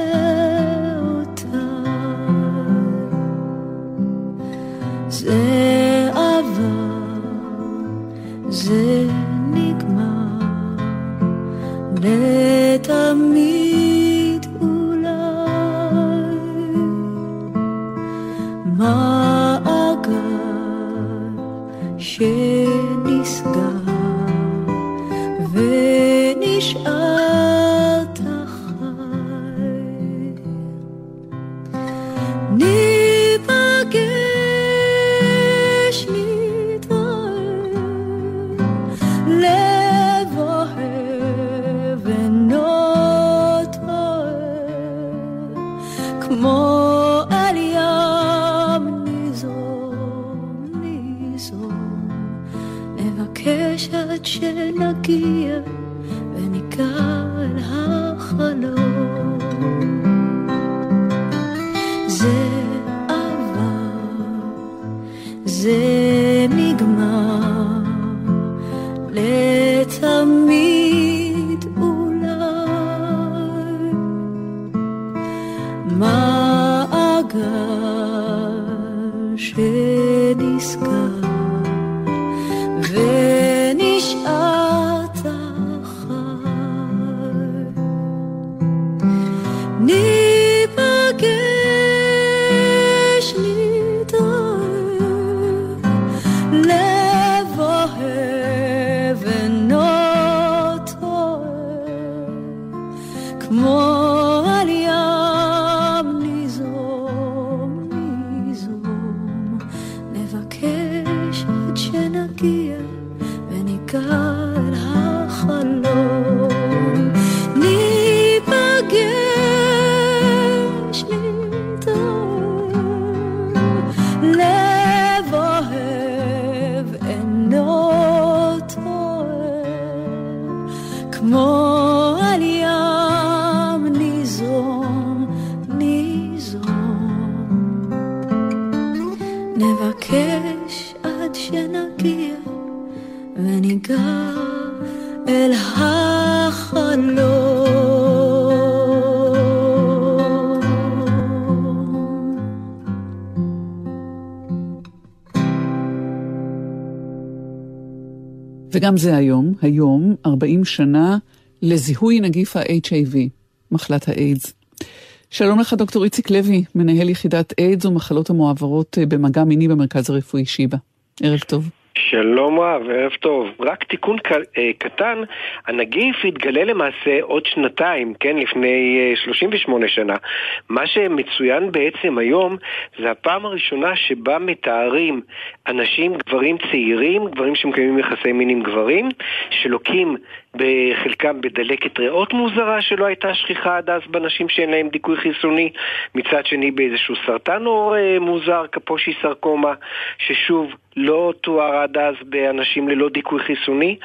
זה זה נגמר, וגם זה היום, היום 40 שנה לזיהוי נגיף ה-HIV, מחלת האיידס. שלום לך דוקטור איציק לוי, מנהל יחידת איידס ומחלות המועברות אה, במגע מיני במרכז הרפואי שיבא. ערב טוב. שלום רב, ערב טוב. רק תיקון אה, קטן, הנגיף התגלה למעשה עוד שנתיים, כן, לפני אה, 38 שנה. מה שמצוין בעצם היום, זה הפעם הראשונה שבה מתארים אנשים, גברים צעירים, גברים שמקיימים יחסי מין עם גברים, שלוקים בחלקם בדלקת ריאות מוזרה שלא הייתה שכיחה עד אז בנשים שאין להם דיכוי חיסוני, מצד שני באיזשהו סרטן עור אה, מוזר, קפושי סרקומה, ששוב לא תואר עד אז באנשים ללא דיכוי חיסוני,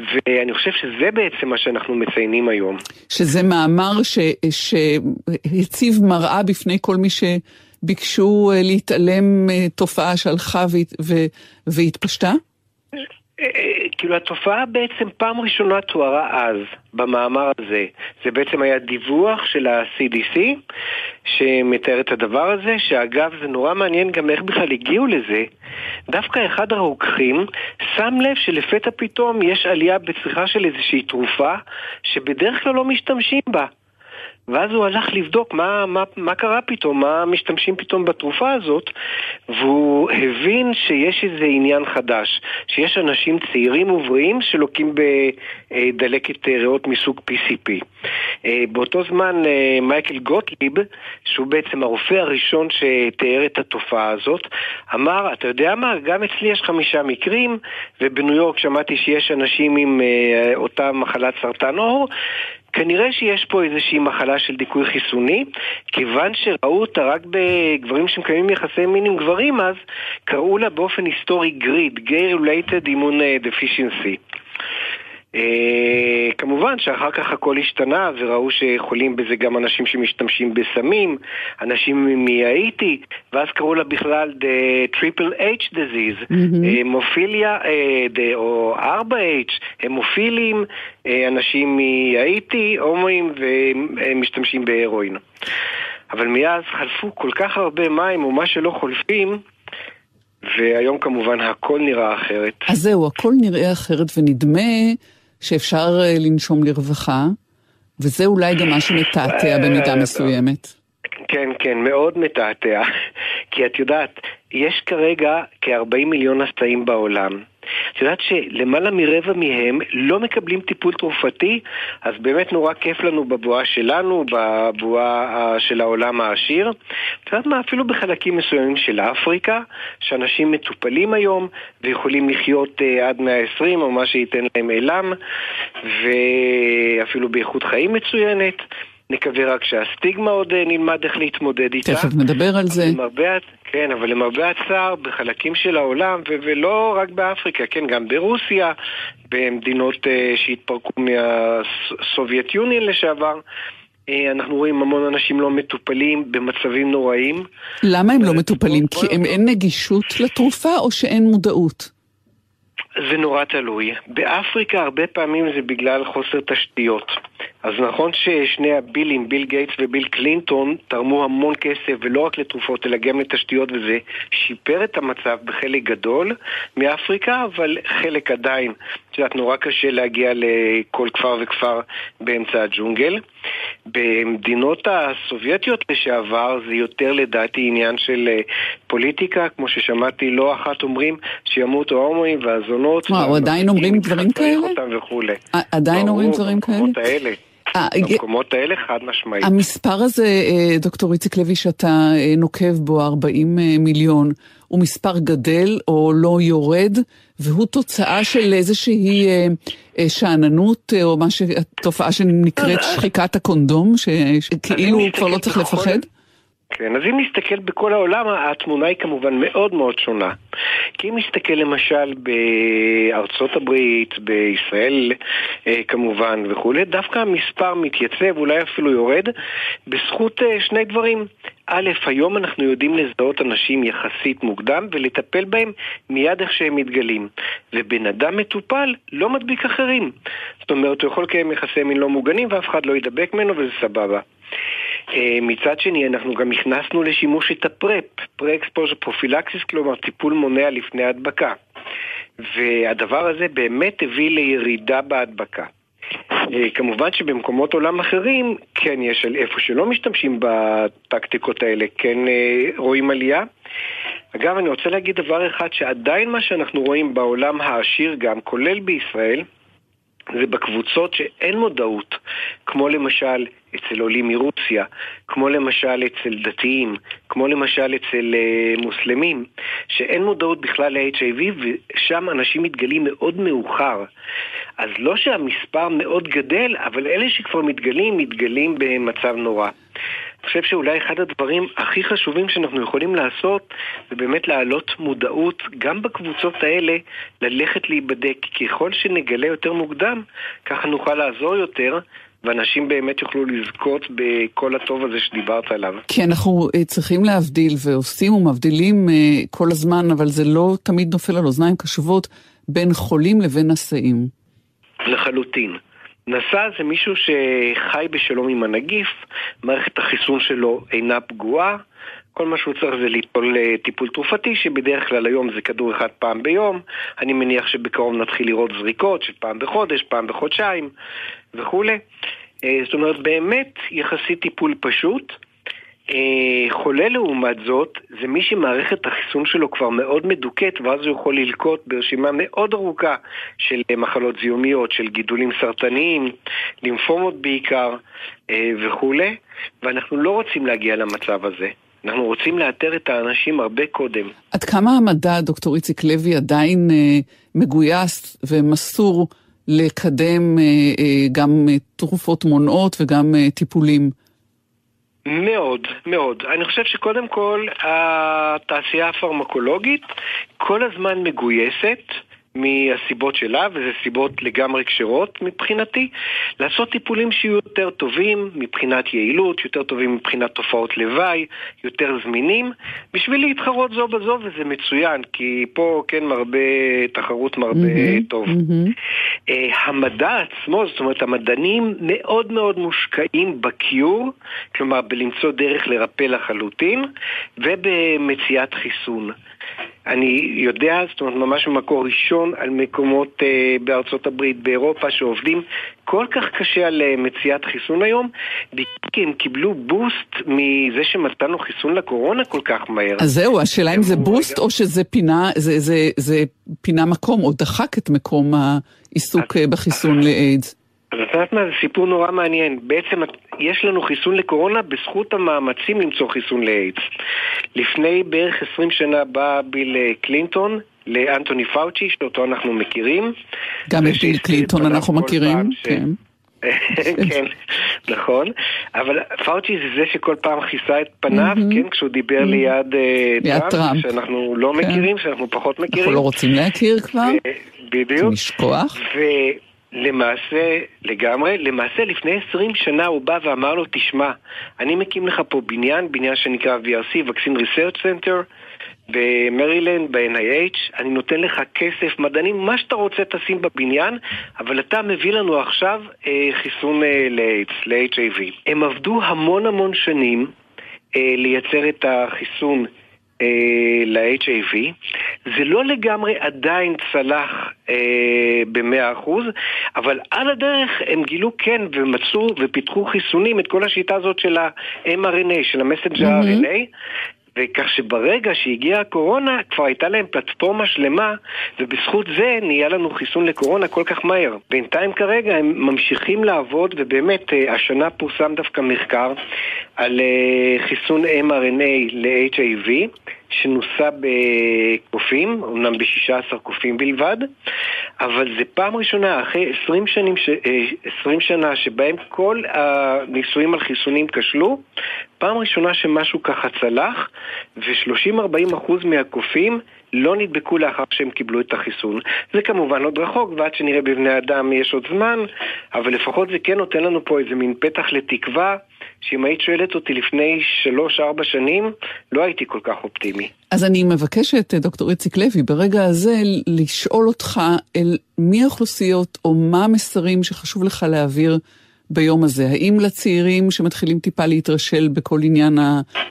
ואני חושב שזה בעצם מה שאנחנו מציינים היום. שזה מאמר ש, שהציב מראה בפני כל מי שביקשו אה, להתעלם אה, תופעה שהלכה ו, והתפשטה? אה, כאילו התופעה בעצם פעם ראשונה תוארה אז, במאמר הזה. זה בעצם היה דיווח של ה-CDC שמתאר את הדבר הזה, שאגב זה נורא מעניין גם איך בכלל הגיעו לזה. דווקא אחד הרוקחים שם לב שלפתע פתאום יש עלייה בצריכה של איזושהי תרופה שבדרך כלל לא משתמשים בה. ואז הוא הלך לבדוק מה, מה, מה קרה פתאום, מה משתמשים פתאום בתרופה הזאת, והוא הבין שיש איזה עניין חדש, שיש אנשים צעירים ובריאים שלוקים בדלקת ריאות מסוג PCP. אה, באותו זמן אה, מייקל גוטליב, שהוא בעצם הרופא הראשון שתיאר את התופעה הזאת, אמר, אתה יודע מה, גם אצלי יש חמישה מקרים, ובניו יורק שמעתי שיש אנשים עם אה, אותה מחלת סרטן עור, כנראה שיש פה איזושהי מחלה של דיכוי חיסוני, כיוון שראו אותה רק בגברים שמקיימים יחסי מין עם גברים אז, קראו לה באופן היסטורי גריד, Gay-Related Immune Deficiency. Uh, כמובן שאחר כך הכל השתנה וראו שחולים בזה גם אנשים שמשתמשים בסמים, אנשים מהאיטי, ואז קראו לה בכלל The Triple H Disease, mm-hmm. המופיליה, uh, או 4H, המופילים, uh, אנשים מהאיטי, הומואים ומשתמשים בהרואין. אבל מאז חלפו כל כך הרבה מים, או מה שלא חולפים, והיום כמובן הכל נראה אחרת. אז זהו, הכל נראה אחרת ונדמה שאפשר אה, לנשום לרווחה, וזה אולי גם מה שמתעתע במידה מסוימת. כן, כן, מאוד מתעתע. <laughs> כי את יודעת, יש כרגע כ-40 מיליון נשאים בעולם. את יודעת שלמעלה מרבע מהם לא מקבלים טיפול תרופתי, אז באמת נורא כיף לנו בבואה שלנו, בבואה של העולם העשיר. את יודעת מה, אפילו בחלקים מסוימים של אפריקה, שאנשים מטופלים היום ויכולים לחיות uh, עד 120 או מה שייתן להם אילם, ואפילו באיכות חיים מצוינת. נקווה רק שהסטיגמה עוד אה, נלמד איך להתמודד איתה. תכף נדבר על זה. למרבה, כן, אבל למרבה הצער, בחלקים של העולם, ו- ולא רק באפריקה, כן, גם ברוסיה, במדינות אה, שהתפרקו מה Soviet Union לשעבר, אה, אנחנו רואים המון אנשים לא מטופלים במצבים נוראים. למה הם לא מטופלים? כי הם אין נגישות לתרופה או שאין מודעות? זה נורא תלוי. באפריקה הרבה פעמים זה בגלל חוסר תשתיות. אז נכון ששני הבילים, ביל גייטס וביל קלינטון, תרמו המון כסף ולא רק לתרופות אלא גם לתשתיות וזה שיפר את המצב בחלק גדול מאפריקה, אבל חלק עדיין, את יודעת, נורא קשה להגיע לכל כפר וכפר באמצע הג'ונגל. במדינות הסובייטיות לשעבר זה יותר לדעתי עניין של אה, פוליטיקה, כמו ששמעתי לא אחת אומרים שימותו ההומואים והזונות. וואו, עדיין אומרים דברים כאלה? עדיין אומרים דברים כאלה? אה, במקומות האלה חד משמעית. המספר הזה, אה, דוקטור איציק לוי, שאתה נוקב בו, 40 מיליון, הוא מספר גדל או לא יורד, והוא תוצאה של איזושהי שאננות, או מה ש... תופעה שנקראת שחיקת הקונדום, שכאילו כבר לא צריך לפחד? כן, אז אם נסתכל בכל העולם, התמונה היא כמובן מאוד מאוד שונה. כי אם נסתכל למשל בארצות הברית, בישראל אה, כמובן וכולי, דווקא המספר מתייצב, אולי אפילו יורד, בזכות אה, שני דברים. א', היום אנחנו יודעים לזהות אנשים יחסית מוקדם ולטפל בהם מיד איך שהם מתגלים. ובן אדם מטופל לא מדביק אחרים. זאת אומרת, הוא יכול לקיים יחסי מין לא מוגנים ואף אחד לא ידבק ממנו וזה סבבה. אה, מצד שני, אנחנו גם הכנסנו לשימוש את ה PrEP, pre-exposure prophylaxis, כלומר טיפול מונע לפני הדבקה. והדבר הזה באמת הביא לירידה בהדבקה. אה, כמובן שבמקומות עולם אחרים, כן יש, איפה שלא משתמשים בטקטיקות האלה, כן אה, רואים עלייה. אגב, אני רוצה להגיד דבר אחד, שעדיין מה שאנחנו רואים בעולם העשיר גם, כולל בישראל, זה בקבוצות שאין מודעות, כמו למשל אצל עולים מרוסיה, כמו למשל אצל דתיים, כמו למשל אצל uh, מוסלמים, שאין מודעות בכלל ל-HIV ושם אנשים מתגלים מאוד מאוחר. אז לא שהמספר מאוד גדל, אבל אלה שכבר מתגלים, מתגלים במצב נורא. אני חושב שאולי אחד הדברים הכי חשובים שאנחנו יכולים לעשות זה באמת להעלות מודעות גם בקבוצות האלה ללכת להיבדק. ככל שנגלה יותר מוקדם, ככה נוכל לעזור יותר ואנשים באמת יוכלו לזכות בכל הטוב הזה שדיברת עליו. כי אנחנו אה, צריכים להבדיל ועושים ומבדילים אה, כל הזמן, אבל זה לא תמיד נופל על אוזניים קשובות בין חולים לבין נשאים. לחלוטין. נשא זה מישהו שחי בשלום עם הנגיף, מערכת החיסון שלו אינה פגועה, כל מה שהוא צריך זה ליטול אה, טיפול תרופתי, שבדרך כלל היום זה כדור אחד פעם ביום. אני מניח שבקרוב נתחיל לראות זריקות של פעם בחודש, פעם בחודשיים וכולי. אה, זאת אומרת, באמת יחסית טיפול פשוט. אה, חולה לעומת זאת, זה מי שמערכת החיסון שלו כבר מאוד מדוכאת, ואז הוא יכול ללקוט ברשימה מאוד ארוכה של מחלות זיהומיות, של גידולים סרטניים, לימפומות בעיקר וכולי, ואנחנו לא רוצים להגיע למצב הזה. אנחנו רוצים לאתר את האנשים הרבה קודם. עד כמה המדע, דוקטור איציק לוי, עדיין אה, מגויס ומסור לקדם אה, אה, גם אה, תרופות מונעות וגם אה, טיפולים? מאוד, מאוד. אני חושב שקודם כל התעשייה הפרמקולוגית כל הזמן מגויסת. מהסיבות שלה, וזה סיבות לגמרי כשרות מבחינתי, לעשות טיפולים שיהיו יותר טובים מבחינת יעילות, יותר טובים מבחינת תופעות לוואי, יותר זמינים, בשביל להתחרות זו בזו, וזה מצוין, כי פה כן מרבה תחרות מרבה mm-hmm, טוב. Mm-hmm. Uh, המדע עצמו, זאת אומרת המדענים מאוד מאוד מושקעים בקיור, כלומר בלמצוא דרך לרפא לחלוטין, ובמציאת חיסון. אני יודע, זאת אומרת ממש במקור ראשון, על מקומות אה, בארצות הברית, באירופה, שעובדים כל כך קשה על אה, מציאת חיסון היום, כי הם קיבלו בוסט מזה שמצאנו חיסון לקורונה כל כך מהר. אז זהו, השאלה אם זה בוסט או שזה פינה, זה, זה, זה פינה מקום, או דחק את מקום העיסוק אז, אה, בחיסון לאיידס. אז את יודעת מה, זה סיפור נורא מעניין. בעצם יש לנו חיסון לקורונה בזכות המאמצים למצוא חיסון לאיידס. לפני בערך 20 שנה בא ביל אה, קלינטון לאנטוני פאוצ'י, שאותו אנחנו מכירים. גם את ביל קלינטון אנחנו מכירים, ש... כן. <laughs> כן, נכון, אבל פאוצ'י זה זה שכל פעם כיסה את פניו, כן, כשהוא דיבר ליד אה, טראמפ, שאנחנו לא כן. מכירים, שאנחנו פחות מכירים. אנחנו לא רוצים להכיר כבר, בדיוק. לשכוח. למעשה, לגמרי, למעשה לפני 20 שנה הוא בא ואמר לו, תשמע, אני מקים לך פה בניין, בניין שנקרא VRC, Vaccine Research Center, במרילנד, ב-NIH, אני נותן לך כסף, מדענים, מה שאתה רוצה תשים בבניין, אבל אתה מביא לנו עכשיו אה, חיסון אה, לאיידס, ל-HIV. הם עבדו המון המון שנים אה, לייצר את החיסון אה, ל-HIV. זה לא לגמרי עדיין צלח אה, במאה אחוז, אבל על הדרך הם גילו כן ומצאו ופיתחו חיסונים, את כל השיטה הזאת של ה-mRNA, של המסנג'ר mm-hmm. RNA, וכך שברגע שהגיעה הקורונה, כבר הייתה להם פלטפורמה שלמה, ובזכות זה נהיה לנו חיסון לקורונה כל כך מהר. בינתיים כרגע הם ממשיכים לעבוד, ובאמת אה, השנה פורסם דווקא מחקר על אה, חיסון mRNA ל-HIV. שנוסה בקופים, אמנם ב-16 קופים בלבד, אבל זה פעם ראשונה אחרי 20, שנים ש... 20 אה, שנה שבהם כל הניסויים על חיסונים כשלו, פעם ראשונה שמשהו ככה צלח, ו-30-40% מהקופים לא נדבקו לאחר שהם קיבלו את החיסון. זה כמובן עוד רחוק, ועד שנראה בבני אדם יש עוד זמן, אבל לפחות זה כן נותן לנו פה איזה מין פתח לתקווה, שאם היית שואלת אותי לפני שלוש-ארבע שנים, לא הייתי כל כך אופטימי. אז אני מבקשת, דוקטור איציק לוי, ברגע הזה לשאול אותך אל מי האוכלוסיות או מה המסרים שחשוב לך להעביר ביום הזה? האם לצעירים שמתחילים טיפה להתרשל בכל עניין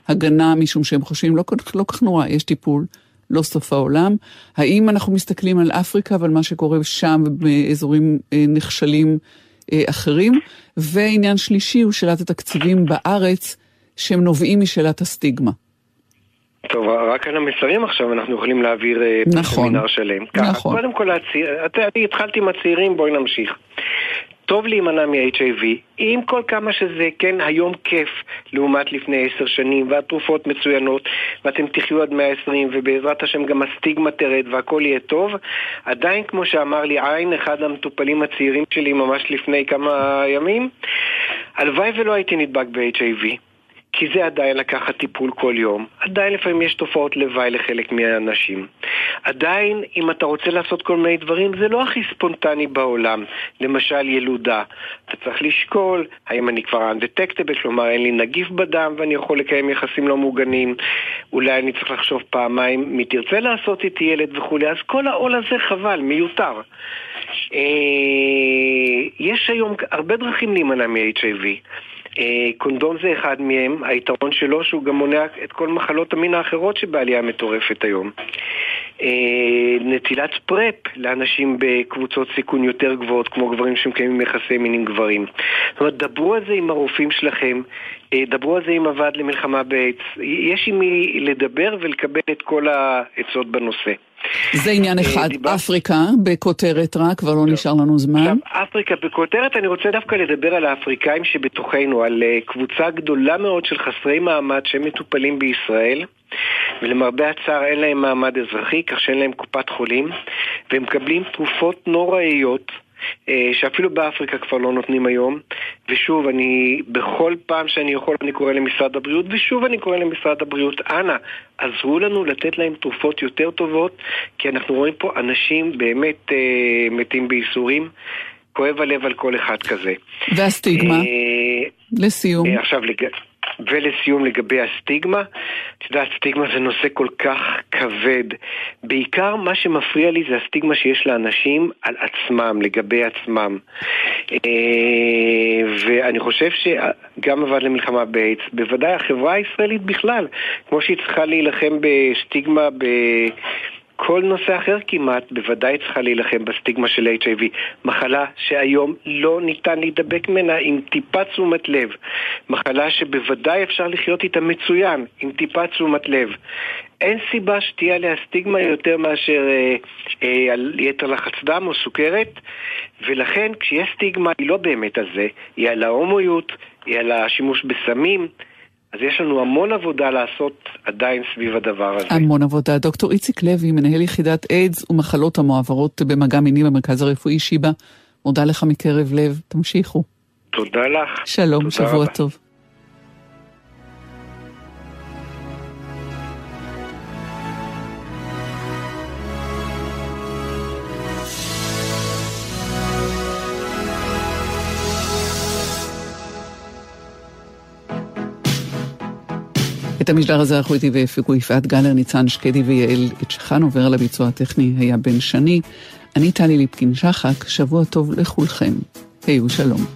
ההגנה, משום שהם חושבים לא, לא כך נורא, יש טיפול, לא סוף העולם? האם אנחנו מסתכלים על אפריקה ועל מה שקורה שם באזורים אה, נחשלים אה, אחרים? ועניין שלישי הוא שאלת התקציבים בארץ, שהם נובעים משאלת הסטיגמה. טוב, רק על המסרים עכשיו אנחנו יכולים להעביר אה, נכון, סמינר שלם. נכון. קודם כל, הצעיר, אני התחלתי עם הצעירים, בואי נמשיך. טוב להימנע מ-HIV, עם כל כמה שזה כן היום כיף לעומת לפני עשר שנים, והתרופות מצוינות, ואתם תחיו עד 120, ובעזרת השם גם הסטיגמה תרד והכל יהיה טוב, עדיין כמו שאמר לי עין, אחד המטופלים הצעירים שלי ממש לפני כמה ימים, הלוואי ולא הייתי נדבק ב-HIV. כי זה עדיין לקחת טיפול כל יום. עדיין לפעמים יש תופעות לוואי לחלק מהאנשים. עדיין, אם אתה רוצה לעשות כל מיני דברים, זה לא הכי ספונטני בעולם. למשל ילודה. אתה צריך לשקול, האם אני כבר undetectable, כלומר אין לי נגיף בדם ואני יכול לקיים יחסים לא מוגנים. אולי אני צריך לחשוב פעמיים מי תרצה לעשות איתי ילד וכולי. אז כל העול הזה חבל, מיותר. אה, יש היום הרבה דרכים להימנע מ-HIV. אה, קונדום זה אחד מהם, היתרון שלו שהוא גם מונע את כל מחלות המין האחרות שבעלייה מטורפת היום. אה, נטילת פרפ לאנשים בקבוצות סיכון יותר גבוהות, כמו גברים שמקיימים יחסי מין עם גברים. זאת אומרת, דברו על זה עם הרופאים שלכם, אה, דברו על זה עם הוועד למלחמה באיידס. יש עם מי לדבר ולקבל את כל העצות בנושא. זה עניין אחד. דיבר... אפריקה, בכותרת רק, כבר לא נשאר לנו זמן. עכשיו, אפריקה בכותרת, אני רוצה דווקא לדבר על האפריקאים שבתוכנו, על קבוצה גדולה מאוד של חסרי מעמד שמטופלים בישראל. ולמרבה הצער אין להם מעמד אזרחי, כך שאין להם קופת חולים, והם מקבלים תרופות נוראיות. שאפילו באפריקה כבר לא נותנים היום. ושוב, אני, בכל פעם שאני יכול, אני קורא למשרד הבריאות, ושוב אני קורא למשרד הבריאות, אנא, עזרו לנו לתת להם תרופות יותר טובות, כי אנחנו רואים פה אנשים באמת אה, מתים בייסורים. כואב הלב על כל אחד כזה. והסטיגמה? אה, לסיום. אה, עכשיו, לג... ולסיום לגבי הסטיגמה, את יודעת, סטיגמה זה נושא כל כך כבד. בעיקר מה שמפריע לי זה הסטיגמה שיש לאנשים על עצמם, לגבי עצמם. אה, ואני חושב שגם הוועד למלחמה באיידס, בוודאי החברה הישראלית בכלל, כמו שהיא צריכה להילחם בסטיגמה ב... כל נושא אחר כמעט בוודאי צריכה להילחם בסטיגמה של HIV. מחלה שהיום לא ניתן להידבק ממנה עם טיפה תשומת לב. מחלה שבוודאי אפשר לחיות איתה מצוין, עם טיפה תשומת לב. אין סיבה שתהיה עליה סטיגמה יותר מאשר אה, אה, על יתר לחץ דם או סוכרת, ולכן כשיש סטיגמה היא לא באמת על זה, היא על ההומואיות, היא על השימוש בסמים. אז יש לנו המון עבודה לעשות עדיין סביב הדבר הזה. המון עבודה. דוקטור איציק לוי, מנהל יחידת איידס ומחלות המועברות במגע מיני במרכז הרפואי שיבא, מודה לך מקרב לב. תמשיכו. תודה לך. שלום, תודה שבוע רבה. טוב. את המשדר הזה ערכו איתי והפיקו יפעת גלר, ניצן שקדי ויעל צ'חן עובר על הביצוע הטכני היה בן שני. אני טלי ליפקין שחק, שבוע טוב לכולכם. היו שלום.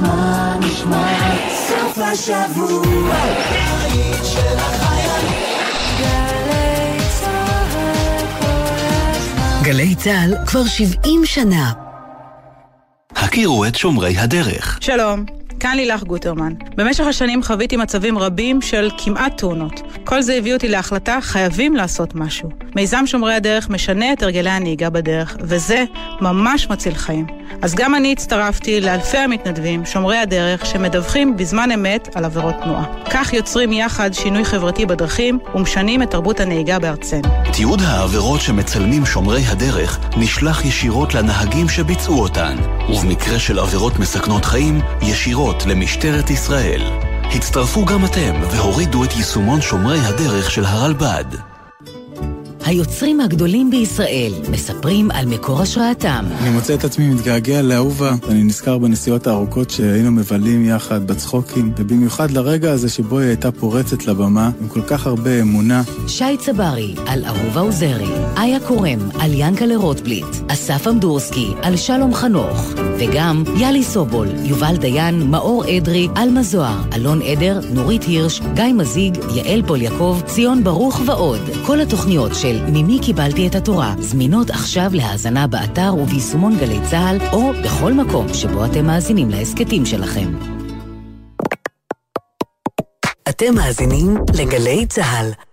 נשמע, נשמע, סוף השבוע, בית של החיילים. גלי צהל כל הזמן. גלי צה"ל כבר 70 שנה. הכירו את שומרי הדרך. שלום, כאן לילך גוטרמן. במשך השנים חוויתי מצבים רבים של כמעט תאונות. כל זה הביא אותי להחלטה, חייבים לעשות משהו. מיזם שומרי הדרך משנה את הרגלי הנהיגה בדרך, וזה ממש מציל חיים. אז גם אני הצטרפתי לאלפי המתנדבים, שומרי הדרך, שמדווחים בזמן אמת על עבירות תנועה. כך יוצרים יחד שינוי חברתי בדרכים ומשנים את תרבות הנהיגה בארצנו. תיעוד העבירות שמצלמים שומרי הדרך נשלח ישירות לנהגים שביצעו אותן, ובמקרה של עבירות מסכנות חיים, ישירות למשטרת ישראל. הצטרפו גם אתם והורידו את יישומון שומרי הדרך של הרלב"ד. היוצרים הגדולים בישראל מספרים על מקור השראתם. אני מוצא את עצמי מתגעגע לאהובה, ואני נזכר בנסיעות הארוכות שהיינו מבלים יחד בצחוקים, ובמיוחד לרגע הזה שבו היא הייתה פורצת לבמה עם כל כך הרבה אמונה. שי צברי על אהובה עוזרי, איה קורם על ינקלה רוטבליט, אסף אמדורסקי על שלום חנוך, וגם יאלי סובול, יובל דיין, מאור אדרי, עלמה זוהר, אלון עדר, נורית הירש, גיא מזיג, יעל פול יעקב, ציון ברוך ועוד. כל התוכניות של ממי קיבלתי את התורה זמינות עכשיו להאזנה באתר וביישומון גלי צה"ל, או בכל מקום שבו אתם מאזינים להסכתים שלכם. אתם מאזינים לגלי צה"ל.